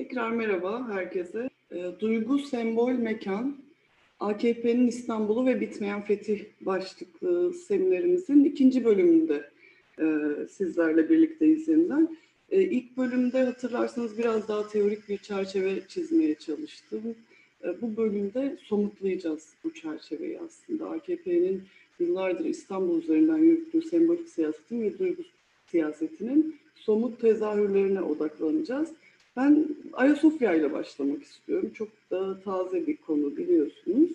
Tekrar merhaba herkese. E, Duygu, Sembol, Mekan, AKP'nin İstanbul'u ve Bitmeyen Fetih başlıklı seminerimizin ikinci bölümünde e, sizlerle birlikteyiz yeniden. E, ilk bölümde hatırlarsanız biraz daha teorik bir çerçeve çizmeye çalıştım. E, bu bölümde somutlayacağız bu çerçeveyi aslında. AKP'nin yıllardır İstanbul üzerinden yürüttüğü sembolik siyasetin ve duygu siyasetinin somut tezahürlerine odaklanacağız. Ben Ayasofya ile başlamak istiyorum. Çok da taze bir konu biliyorsunuz.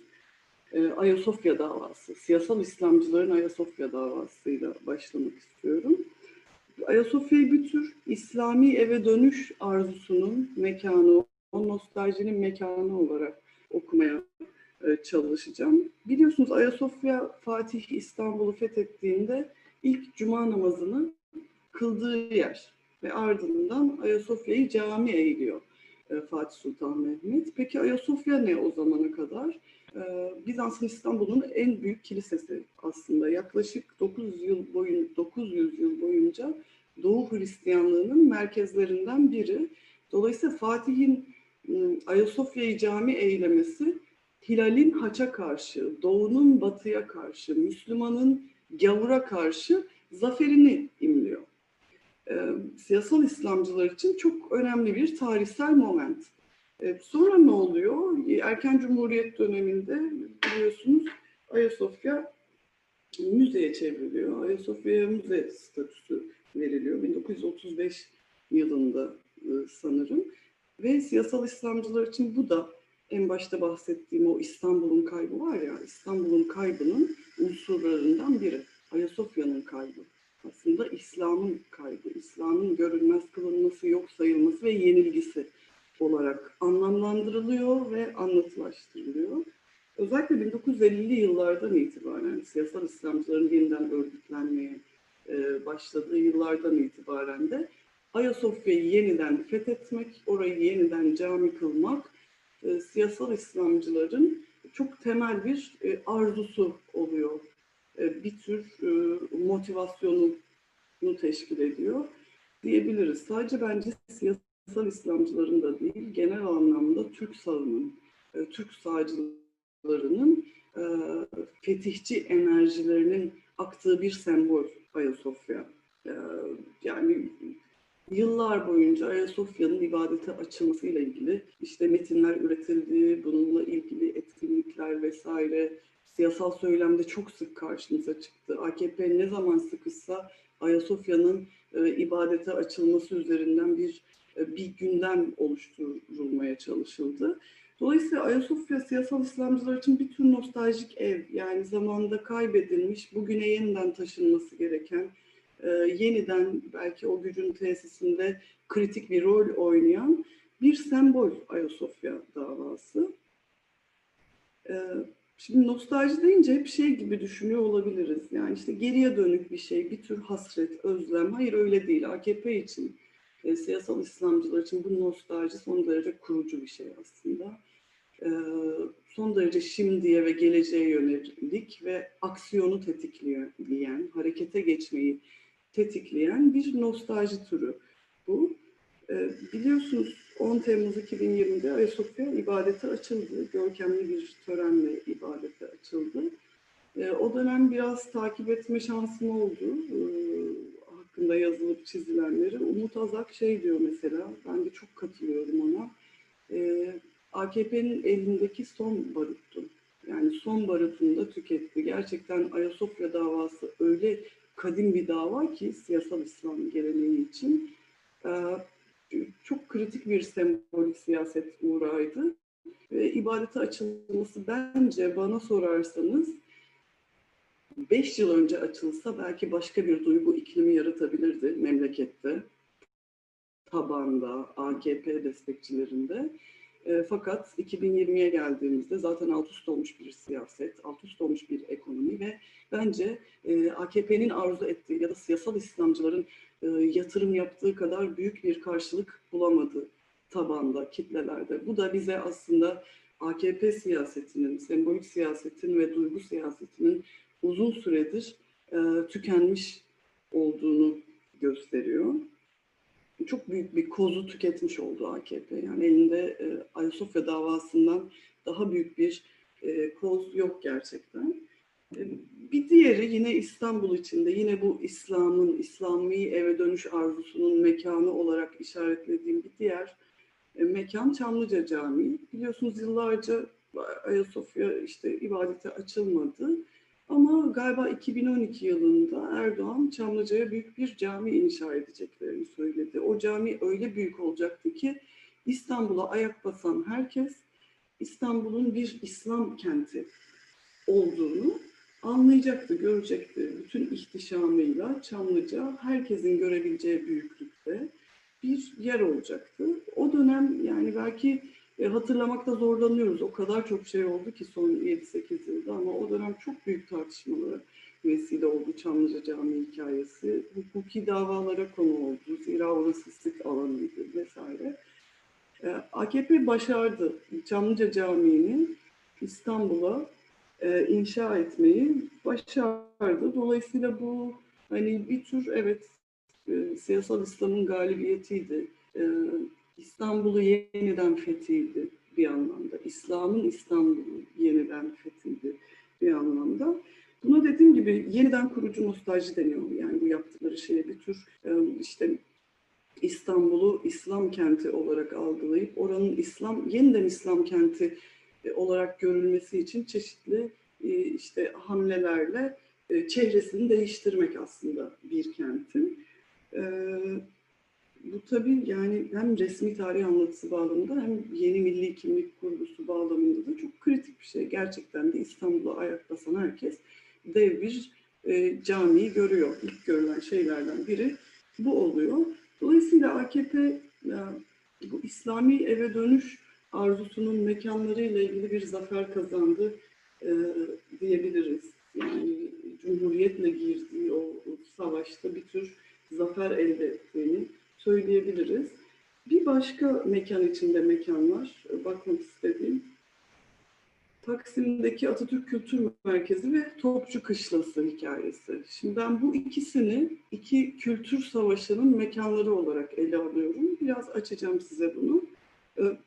Ee, Ayasofya davası, siyasal İslamcıların Ayasofya davasıyla başlamak istiyorum. Ayasofya'yı bir tür İslami eve dönüş arzusunun mekanı, o nostaljinin mekanı olarak okumaya e, çalışacağım. Biliyorsunuz Ayasofya Fatih İstanbul'u fethettiğinde ilk cuma namazını kıldığı yer ve ardından Ayasofya'yı cami eğiliyor e, Fatih Sultan Mehmet. Peki Ayasofya ne o zamana kadar? E, Bizans'ın İstanbul'un en büyük kilisesi aslında. Yaklaşık 900 yıl boyun 900 yıl boyunca Doğu Hristiyanlığının merkezlerinden biri. Dolayısıyla Fatih'in ıı, Ayasofya'yı cami eylemesi Hilal'in haça karşı, doğunun batıya karşı, Müslümanın gavura karşı zaferini imliyor. E, siyasal İslamcılar için çok önemli bir tarihsel moment. E, sonra ne oluyor? Erken Cumhuriyet döneminde biliyorsunuz Ayasofya müzeye çevriliyor. Ayasofya'ya müze statüsü veriliyor. 1935 yılında e, sanırım. Ve siyasal İslamcılar için bu da en başta bahsettiğim o İstanbul'un kaybı var ya, İstanbul'un kaybının unsurlarından biri. Ayasofya'nın kaybı. Aslında İslam'ın kaybı, İslam'ın görünmez kılınması, yok sayılması ve yenilgisi olarak anlamlandırılıyor ve anlatılaştırılıyor. Özellikle 1950'li yıllardan itibaren siyasal İslamcıların yeniden örgütlenmeye e, başladığı yıllardan itibaren de Ayasofya'yı yeniden fethetmek, orayı yeniden cami kılmak e, siyasal İslamcıların çok temel bir e, arzusu oluyor. E, bir tür e, motivasyonunu teşkil ediyor diyebiliriz. Sadece bence siyasal İslamcıların da değil, genel anlamda Türk sağının, e, Türk sağcılarının fetihçi enerjilerinin aktığı bir sembol Ayasofya. Yani yıllar boyunca Ayasofya'nın ibadete açılmasıyla ilgili işte metinler üretildi, bununla ilgili etkinlikler vesaire siyasal söylemde çok sık karşımıza çıktı. AKP ne zaman sıkışsa Ayasofya'nın e, ibadete açılması üzerinden bir e, bir gündem oluşturulmaya çalışıldı. Dolayısıyla Ayasofya siyasal İslamcılar için bir tür nostaljik ev. Yani zamanında kaybedilmiş, bugüne yeniden taşınması gereken, e, yeniden belki o gücün tesisinde kritik bir rol oynayan bir sembol Ayasofya davası. E, şimdi nostalji deyince hep şey gibi düşünüyor olabiliriz. Yani işte geriye dönük bir şey, bir tür hasret, özlem. Hayır öyle değil. AKP için, e, siyasal İslamcılar için bu nostalji son derece kurucu bir şey aslında. E, son derece şimdiye ve geleceğe yönelik ve aksiyonu tetikleyen, harekete geçmeyi tetikleyen bir nostalji türü bu. E, biliyorsunuz 10 Temmuz 2020'de Ayasofya ibadete açıldı. Görkemli bir törenle ibadete açıldı. E, o dönem biraz takip etme şansım oldu. E, hakkında yazılıp çizilenleri. Umut Azak şey diyor mesela, ben de çok katılıyorum ona. E, AKP'nin elindeki son baruttu. Yani son barutunu da tüketti. Gerçekten Ayasofya davası öyle kadim bir dava ki siyasal İslam geleneği için e, çok kritik bir sembolik siyaset uğraydı. Ve ibadete açılması bence bana sorarsanız 5 yıl önce açılsa belki başka bir duygu iklimi yaratabilirdi memlekette, tabanda, AKP destekçilerinde. E, fakat 2020'ye geldiğimizde zaten alt üst olmuş bir siyaset, alt üst olmuş bir ekonomi ve bence e, AKP'nin arzu ettiği ya da siyasal İslamcıların e, yatırım yaptığı kadar büyük bir karşılık bulamadı tabanda, kitlelerde. Bu da bize aslında AKP siyasetinin, sembolik siyasetin ve duygu siyasetinin uzun süredir tükenmiş olduğunu gösteriyor. Çok büyük bir kozu tüketmiş oldu AKP. Yani elinde e, Ayasofya davasından daha büyük bir e, koz yok gerçekten. E, bir diğeri yine İstanbul içinde yine bu İslam'ın, İslami eve dönüş arzusunun mekanı olarak işaretlediğim bir diğer e, mekan Çamlıca Camii. Biliyorsunuz yıllarca Ayasofya işte ibadete açılmadı. Ama galiba 2012 yılında Erdoğan Çamlıca'ya büyük bir cami inşa edeceklerini söyledi. O cami öyle büyük olacaktı ki İstanbul'a ayak basan herkes İstanbul'un bir İslam kenti olduğunu anlayacaktı, görecekti. Bütün ihtişamıyla Çamlıca herkesin görebileceği büyüklükte bir yer olacaktı. O dönem yani belki e, hatırlamakta zorlanıyoruz. O kadar çok şey oldu ki son 7-8 yılda ama o dönem çok büyük tartışmalara vesile oldu Çamlıca Camii hikayesi. Hukuki davalara konu oldu. Zira orası sit alanıydı vesaire. E, AKP başardı Çamlıca Camii'ni İstanbul'a e, inşa etmeyi başardı. Dolayısıyla bu hani bir tür evet e, siyasal İslam'ın galibiyetiydi. E, İstanbul'u yeniden fethiydi bir anlamda. İslam'ın İstanbul'u yeniden fethiydi bir anlamda. Buna dediğim gibi yeniden kurucu nostalji deniyor. Yani bu yaptıkları şeye bir tür e, işte İstanbul'u İslam kenti olarak algılayıp oranın İslam yeniden İslam kenti e, olarak görülmesi için çeşitli e, işte hamlelerle çehresini değiştirmek aslında bir kentin. Bu tabii yani hem resmi tarih anlatısı bağlamında hem yeni milli kimlik kurgusu bağlamında da çok kritik bir şey. Gerçekten de İstanbul'a ayak basan herkes dev bir e, camiyi görüyor. İlk görülen şeylerden biri bu oluyor. Dolayısıyla AKP ya, bu İslami eve dönüş arzusunun mekanlarıyla ilgili bir zafer kazandı e, diyebiliriz. Yani Cumhuriyet'le girdiği o, o savaşta bir tür zafer elde ettiğini söyleyebiliriz. Bir başka mekan içinde mekan var. Bakmak istediğim. Taksim'deki Atatürk Kültür Merkezi ve Topçu Kışlası hikayesi. Şimdi ben bu ikisini iki kültür savaşının mekanları olarak ele alıyorum. Biraz açacağım size bunu. Ee,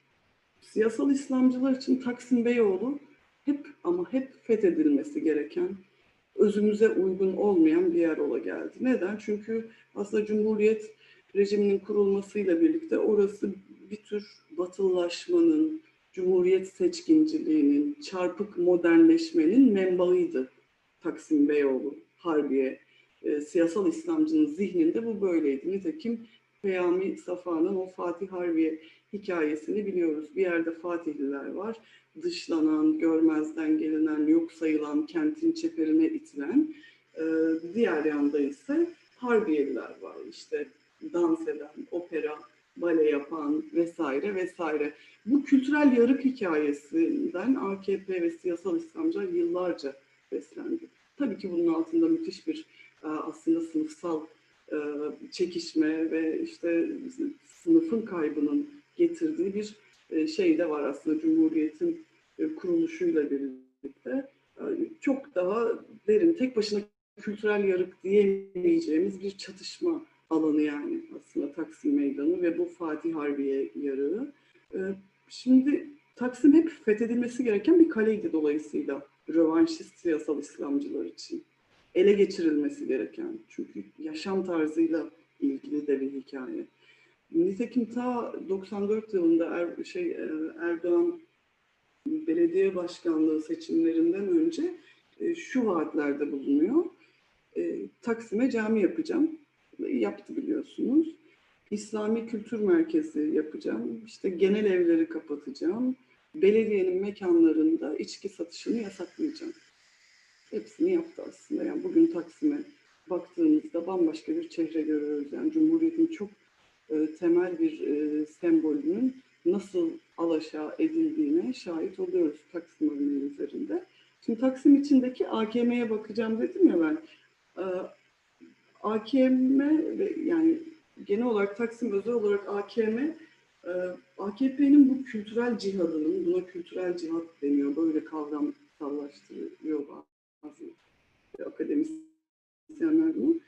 siyasal İslamcılar için Taksim Beyoğlu hep ama hep fethedilmesi gereken, özümüze uygun olmayan bir yer ola geldi. Neden? Çünkü aslında Cumhuriyet rejiminin kurulmasıyla birlikte orası bir tür batılılaşmanın, Cumhuriyet seçkinciliğinin, çarpık modernleşmenin menbaıydı Taksim Beyoğlu, Harbiye. E, siyasal İslamcının zihninde bu böyleydi. Nitekim Peyami Safa'nın o Fatih Harbiye hikayesini biliyoruz. Bir yerde Fatihliler var. Dışlanan, görmezden gelinen, yok sayılan, kentin çeperine itilen. E, diğer yanda ise Harbiyeliler var. İşte dans eden, opera, bale yapan vesaire vesaire. Bu kültürel yarık hikayesinden AKP ve siyasal İslamcılar yıllarca beslendi. Tabii ki bunun altında müthiş bir e, aslında sınıfsal e, çekişme ve işte sınıfın kaybının getirdiği bir e, şey de var aslında Cumhuriyet'in kuruluşuyla birlikte. Çok daha derin, tek başına kültürel yarık diyemeyeceğimiz bir çatışma alanı yani aslında Taksim Meydanı ve bu Fatih Harbiye yarığı. Şimdi Taksim hep fethedilmesi gereken bir kaleydi dolayısıyla rövanşist siyasal İslamcılar için. Ele geçirilmesi gereken çünkü yaşam tarzıyla ilgili de bir hikaye. Nitekim ta 94 yılında er, şey Erdoğan belediye başkanlığı seçimlerinden önce şu vaatlerde bulunuyor. Taksim'e cami yapacağım yaptı biliyorsunuz. İslami Kültür Merkezi yapacağım. İşte genel evleri kapatacağım. Belediyenin mekanlarında içki satışını yasaklayacağım. Hepsini yaptı aslında. Yani bugün Taksim'e baktığımızda bambaşka bir çehre görüyoruz. Yani Cumhuriyet'in çok e, temel bir e, sembolünün nasıl alaşağı edildiğine şahit oluyoruz Taksim örneği üzerinde. Şimdi Taksim içindeki AKM'ye bakacağım dedim ya ben. E, AKM ve yani genel olarak Taksim özel olarak AKM e, AKP'nin bu kültürel cihadının, buna kültürel cihat deniyor, böyle kavramsallaştırıyor bazı akademisyenler bunu.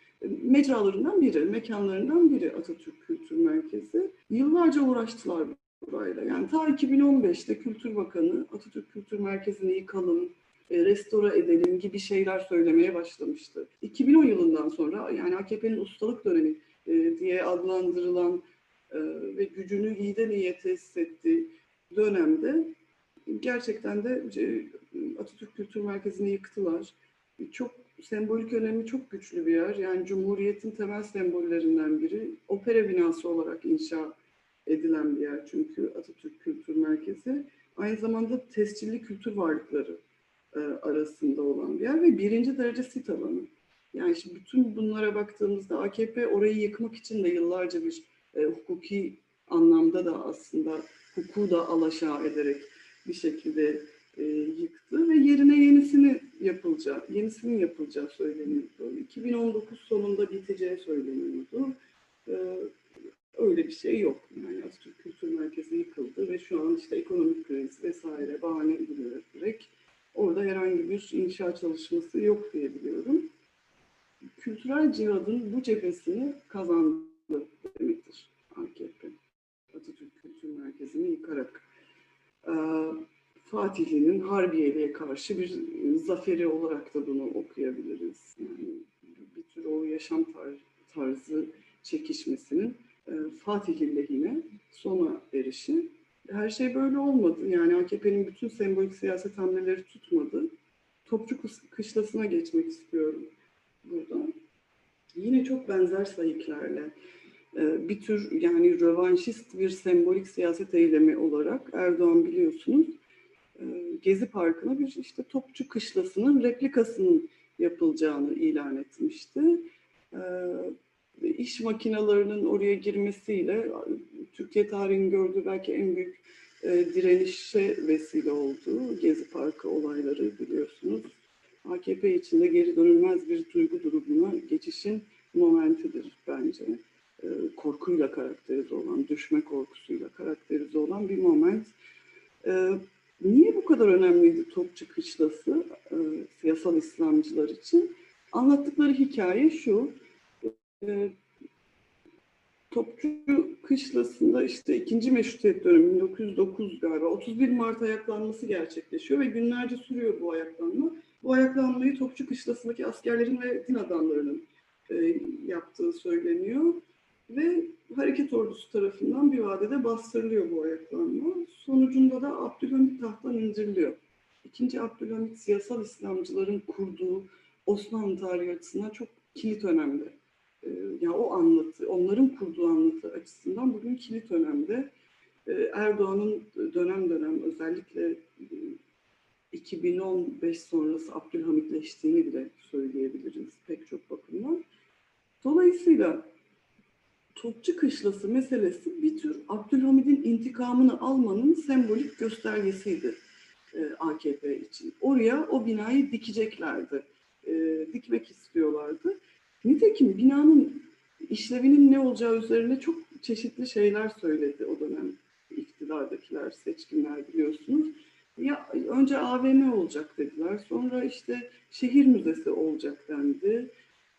mecralarından biri, mekanlarından biri Atatürk Kültür Merkezi. Yıllarca uğraştılar burayla. Yani ta 2015'te Kültür Bakanı Atatürk Kültür Merkezi'ni yıkalım, e, restore edelim gibi şeyler söylemeye başlamıştı. 2010 yılından sonra yani AKP'nin ustalık dönemi e, diye adlandırılan e, ve gücünü iyiden iyiye tesis ettiği dönemde gerçekten de e, Atatürk Kültür Merkezi'ni yıktılar. Çok sembolik önemi çok güçlü bir yer. Yani Cumhuriyet'in temel sembollerinden biri. Opera binası olarak inşa edilen bir yer çünkü Atatürk Kültür Merkezi. Aynı zamanda tescilli kültür varlıkları e, arasında olan bir yer ve birinci derece sit alanı. Yani şimdi bütün bunlara baktığımızda AKP orayı yıkmak için de yıllarca bir e, hukuki anlamda da aslında hukuku da alaşağı ederek bir şekilde e, yıktı ve yerine yenisini yapılacağı, yenisinin yapılacağı söyleniyordu. 2019 sonunda biteceği söyleniyordu. E, öyle bir şey yok. Yani Atatürk Kültür Merkezi yıkıldı ve şu an işte ekonomik kriz vesaire bahane edilerek orada herhangi bir inşa çalışması yok diye biliyorum. Kültürel cihadın bu cephesini kazandı demektir AKP. Atatürk Kültür Merkezi'ni yıkarak. Ee, Fatihli'nin Harbiye'ye karşı bir zaferi olarak da bunu okuyabiliriz. Yani bir tür o yaşam tarzı çekişmesinin e, Fatih'in lehine sona erişi. Her şey böyle olmadı. Yani AKP'nin bütün sembolik siyaset hamleleri tutmadı. Topçu kışlasına geçmek istiyorum burada. Yine çok benzer sayıklarla e, bir tür yani rövanşist bir sembolik siyaset eylemi olarak Erdoğan biliyorsunuz e, Gezi Parkı'na bir işte Topçu Kışlası'nın replikasının yapılacağını ilan etmişti. İş makinalarının oraya girmesiyle Türkiye tarihinin gördüğü belki en büyük direnişe vesile oldu. Gezi Parkı olayları biliyorsunuz. AKP içinde geri dönülmez bir duygu durumuna geçişin momentidir bence. Korkuyla karakterize olan, düşme korkusuyla karakterize olan bir moment. Niye bu kadar önemliydi Topçu Kışlası e, siyasal İslamcılar için? Anlattıkları hikaye şu. E, Topçu Kışlası'nda işte ikinci meşrutiyet dönemi 1909 galiba 31 Mart ayaklanması gerçekleşiyor ve günlerce sürüyor bu ayaklanma. Bu ayaklanmayı Topçu Kışlası'ndaki askerlerin ve din adamlarının e, yaptığı söyleniyor. Ve hareket ordusu tarafından bir vadede bastırılıyor bu ayaklanma. Sonucunda da Abdülhamit tahttan indiriliyor. İkinci Abdülhamit siyasal İslamcıların kurduğu Osmanlı tarihi açısından çok kilit önemli. Ee, yani o anlatı, onların kurduğu anlatı açısından bugün kilit önemli. Ee, Erdoğan'ın dönem dönem özellikle 2015 e, sonrası Abdülhamitleştiğini bile söyleyebiliriz pek çok bakımdan. Dolayısıyla Topçu Kışlası meselesi bir tür Abdülhamid'in intikamını almanın sembolik göstergesiydi e, AKP için. Oraya o binayı dikeceklerdi, e, dikmek istiyorlardı. Nitekim binanın işlevinin ne olacağı üzerine çok çeşitli şeyler söyledi o dönem iktidardakiler, seçkinler biliyorsunuz. Ya önce AVM olacak dediler, sonra işte şehir müzesi olacak dendi.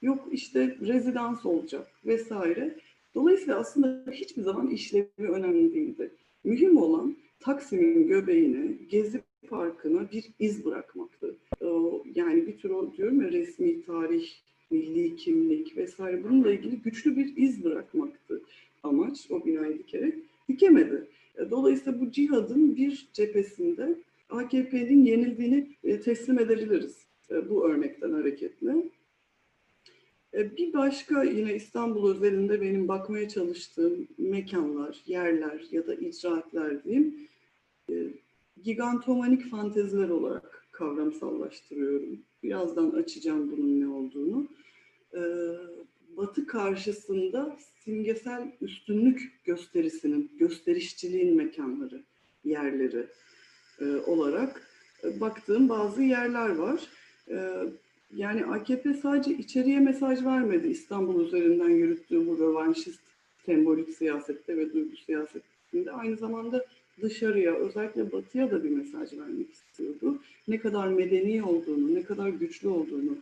Yok işte rezidans olacak vesaire. Dolayısıyla aslında hiçbir zaman işlevi önemli değildi. Mühim olan Taksim'in göbeğine, Gezi Parkı'na bir iz bırakmaktı. Yani bir tür o diyorum ya resmi tarih, milli kimlik vesaire bununla ilgili güçlü bir iz bırakmaktı amaç o binayı dikerek. Dikemedi. Dolayısıyla bu cihadın bir cephesinde AKP'nin yenildiğini e, teslim edebiliriz e, bu örnekten hareketle. E, bir başka yine İstanbul özelinde benim bakmaya çalıştığım mekanlar, yerler ya da icraatlar diyeyim, e, gigantomanik fanteziler olarak kavramsallaştırıyorum. Birazdan açacağım bunun ne olduğunu. E, batı karşısında simgesel üstünlük gösterisinin, gösterişçiliğin mekanları, yerleri olarak baktığım bazı yerler var. Yani AKP sadece içeriye mesaj vermedi İstanbul üzerinden yürüttüğü bu rövanşist sembolik siyasette ve duygu siyasetinde. Aynı zamanda dışarıya, özellikle batıya da bir mesaj vermek istiyordu. Ne kadar medeni olduğunu, ne kadar güçlü olduğunu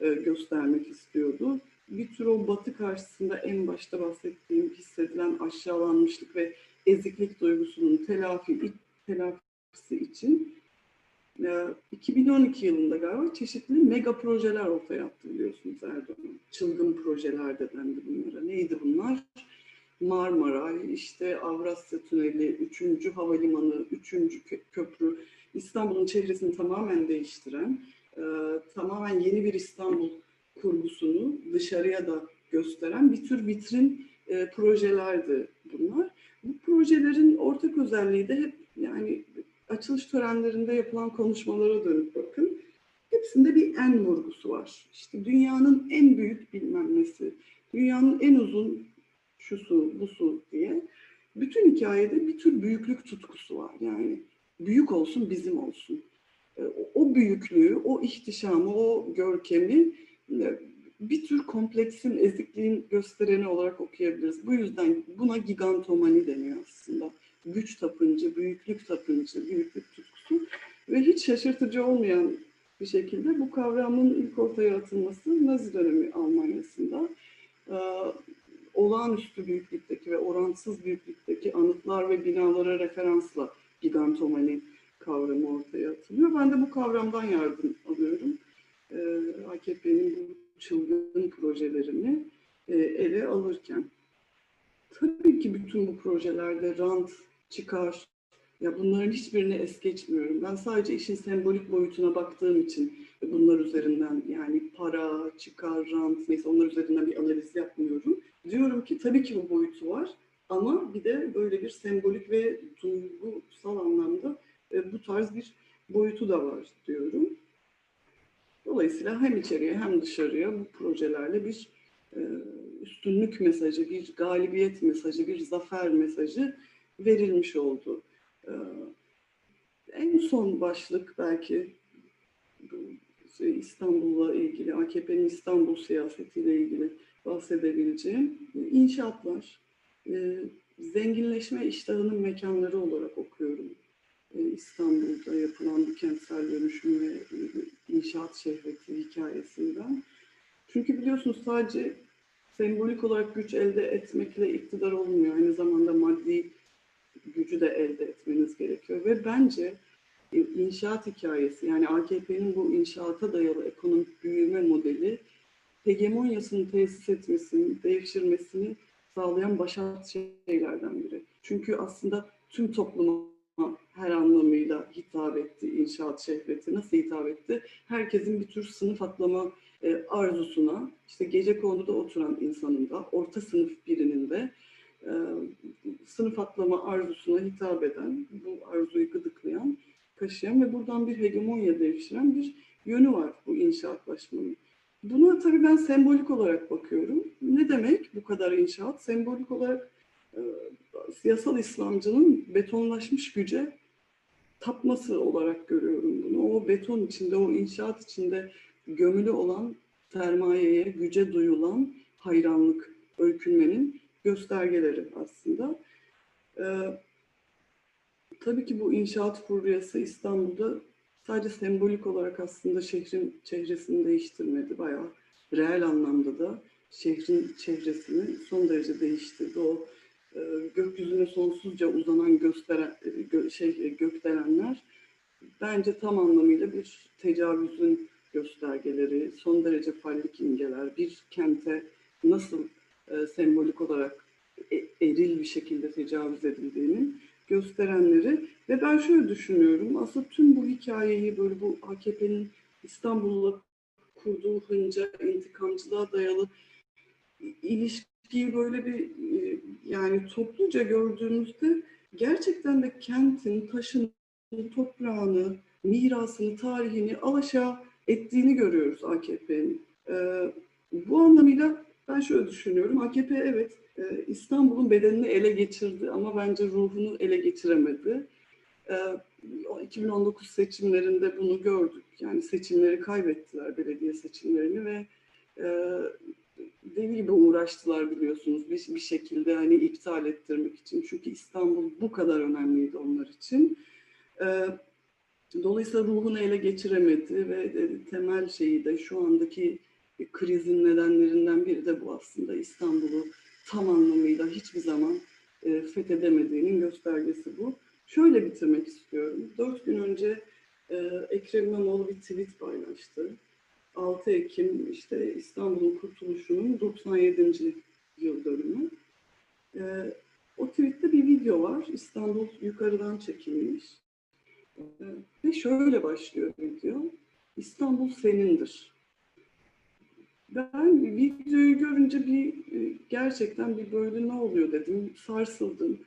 e, göstermek istiyordu. bir tür o batı karşısında en başta bahsettiğim hissedilen aşağılanmışlık ve eziklik duygusunun telafi, telafisi için e, 2012 yılında galiba çeşitli mega projeler ortaya attı biliyorsunuz Erdoğan. Çılgın projeler de dendi bunlara. Neydi bunlar? Marmaray, işte Avrasya Tüneli, 3. Havalimanı, 3. Köprü, İstanbul'un çevresini tamamen değiştiren, e, tamamen yeni bir İstanbul kurgusunu dışarıya da gösteren bir tür vitrin e, projelerdi bunlar. Bu projelerin ortak özelliği de hep yani açılış törenlerinde yapılan konuşmalara dönüp bakın. Hepsinde bir en vurgusu var. İşte dünyanın en büyük bilmem nesi, dünyanın en uzun şu su, bu su diye. Bütün hikayede bir tür büyüklük tutkusu var. Yani büyük olsun, bizim olsun. E, o büyüklüğü, o ihtişamı, o görkemi e, bir tür kompleksin, ezikliğin göstereni olarak okuyabiliriz. Bu yüzden buna gigantomani deniyor aslında. Güç tapıncı, büyüklük tapıncı, büyüklük tutkusu ve hiç şaşırtıcı olmayan bir şekilde bu kavramın ilk ortaya atılması Nazi dönemi Almanya'sında e, olağanüstü büyüklükteki ve oransız büyüklükteki anıtlar ve binalara referansla gigantomani kavramı ortaya atılıyor. Ben de bu kavramdan yardım alıyorum. Ee, AKP'nin bu çılgın projelerini e, ele alırken. Tabii ki bütün bu projelerde rant, çıkar, ya bunların hiçbirini es geçmiyorum. Ben sadece işin sembolik boyutuna baktığım için bunlar üzerinden yani para, çıkar, rant neyse onlar üzerinden bir analiz yapmıyorum. Diyorum ki tabii ki bu boyutu var ama bir de böyle bir sembolik ve duygusal anlamda e, bu tarz bir boyutu da var diyorum. Dolayısıyla hem içeriye hem dışarıya bu projelerle bir e, üstünlük mesajı, bir galibiyet mesajı, bir zafer mesajı verilmiş oldu. E, en son başlık belki şey, İstanbul'la ilgili, AKP'nin İstanbul siyasetiyle ilgili bahsedebileceğim inşaatlar. Zenginleşme iştahının mekanları olarak okuyorum e, İstanbul'da yapılan bu kentsel dönüşüm ve e, inşaat şehveti hikayesinden. Çünkü biliyorsunuz sadece sembolik olarak güç elde etmekle iktidar olmuyor. Aynı zamanda maddi gücü de elde etmeniz gerekiyor. Ve bence inşaat hikayesi yani AKP'nin bu inşaata dayalı ekonomik büyüme modeli hegemonyasını tesis etmesini, devşirmesini sağlayan başat şeylerden biri. Çünkü aslında tüm topluma her anlamıyla hitap etti inşaat şehveti. Nasıl hitap etti? Herkesin bir tür sınıf atlama e, arzusuna, işte gece konuda oturan insanın da, orta sınıf birinin de e, sınıf atlama arzusuna hitap eden, bu arzuyu gıdıklayan, kaşıyan ve buradan bir hegemonya devşiren bir yönü var bu inşaatlaşmanın. Buna tabii ben sembolik olarak bakıyorum. Ne demek bu kadar inşaat? Sembolik olarak e, siyasal İslamcının betonlaşmış güce tapması olarak görüyorum bunu. O beton içinde, o inşaat içinde gömülü olan sermayeye, güce duyulan hayranlık, öykünmenin göstergeleri aslında. Ee, tabii ki bu inşaat furyası İstanbul'da sadece sembolik olarak aslında şehrin çehresini değiştirmedi. Bayağı reel anlamda da şehrin çehresini son derece değiştirdi. O e, gökyüzüne sonsuzca uzanan gösteren gö, şey e, gökdelenler bence tam anlamıyla bir tecavüzün göstergeleri, son derece fallik imgeler, bir kente nasıl e, sembolik olarak e, eril bir şekilde tecavüz edildiğinin gösterenleri ve ben şöyle düşünüyorum aslında tüm bu hikayeyi böyle bu AKP'nin İstanbul'la kurduğu hınca, intikamcılığa dayalı ilişkiyi böyle bir e, yani topluca gördüğümüzde gerçekten de kentin, taşın, toprağını, mirasını, tarihini alaşağı ettiğini görüyoruz AKP'nin. Ee, bu anlamıyla ben şöyle düşünüyorum. AKP evet e, İstanbul'un bedenini ele geçirdi ama bence ruhunu ele geçiremedi. E, 2019 seçimlerinde bunu gördük. Yani seçimleri kaybettiler, belediye seçimlerini ve e, deli gibi uğraştılar biliyorsunuz bir, bir şekilde hani iptal ettirmek için. Çünkü İstanbul bu kadar önemliydi onlar için. E, dolayısıyla ruhunu ele geçiremedi ve e, temel şeyi de şu andaki krizin nedenlerinden biri de bu aslında. İstanbul'u tam anlamıyla hiçbir zaman e, fethedemediğinin göstergesi bu. Şöyle bitirmek istiyorum. Dört gün önce e, Ekrem İmamoğlu bir tweet paylaştı. 6 Ekim işte İstanbul'un kurtuluşunun 97. yıl dönümü. E, o tweette bir video var. İstanbul yukarıdan çekilmiş. E, ve şöyle başlıyor video. İstanbul senindir. Ben videoyu görünce bir e, gerçekten bir böyle ne oluyor dedim, sarsıldım.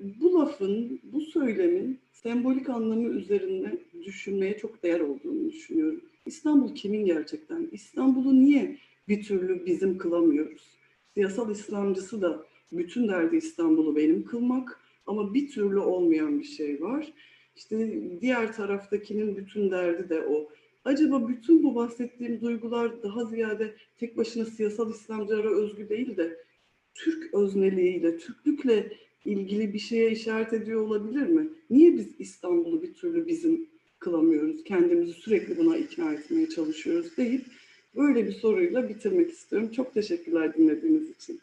Bu lafın, bu söylemin sembolik anlamı üzerine düşünmeye çok değer olduğunu düşünüyorum. İstanbul kimin gerçekten? İstanbul'u niye bir türlü bizim kılamıyoruz? Siyasal İslamcısı da bütün derdi İstanbul'u benim kılmak ama bir türlü olmayan bir şey var. İşte diğer taraftakinin bütün derdi de o. Acaba bütün bu bahsettiğim duygular daha ziyade tek başına siyasal İslamcılara özgü değil de Türk özneliğiyle, Türklükle ilgili bir şeye işaret ediyor olabilir mi? Niye biz İstanbul'u bir türlü bizim kılamıyoruz? Kendimizi sürekli buna ikna etmeye çalışıyoruz deyip böyle bir soruyla bitirmek istiyorum. Çok teşekkürler dinlediğiniz için.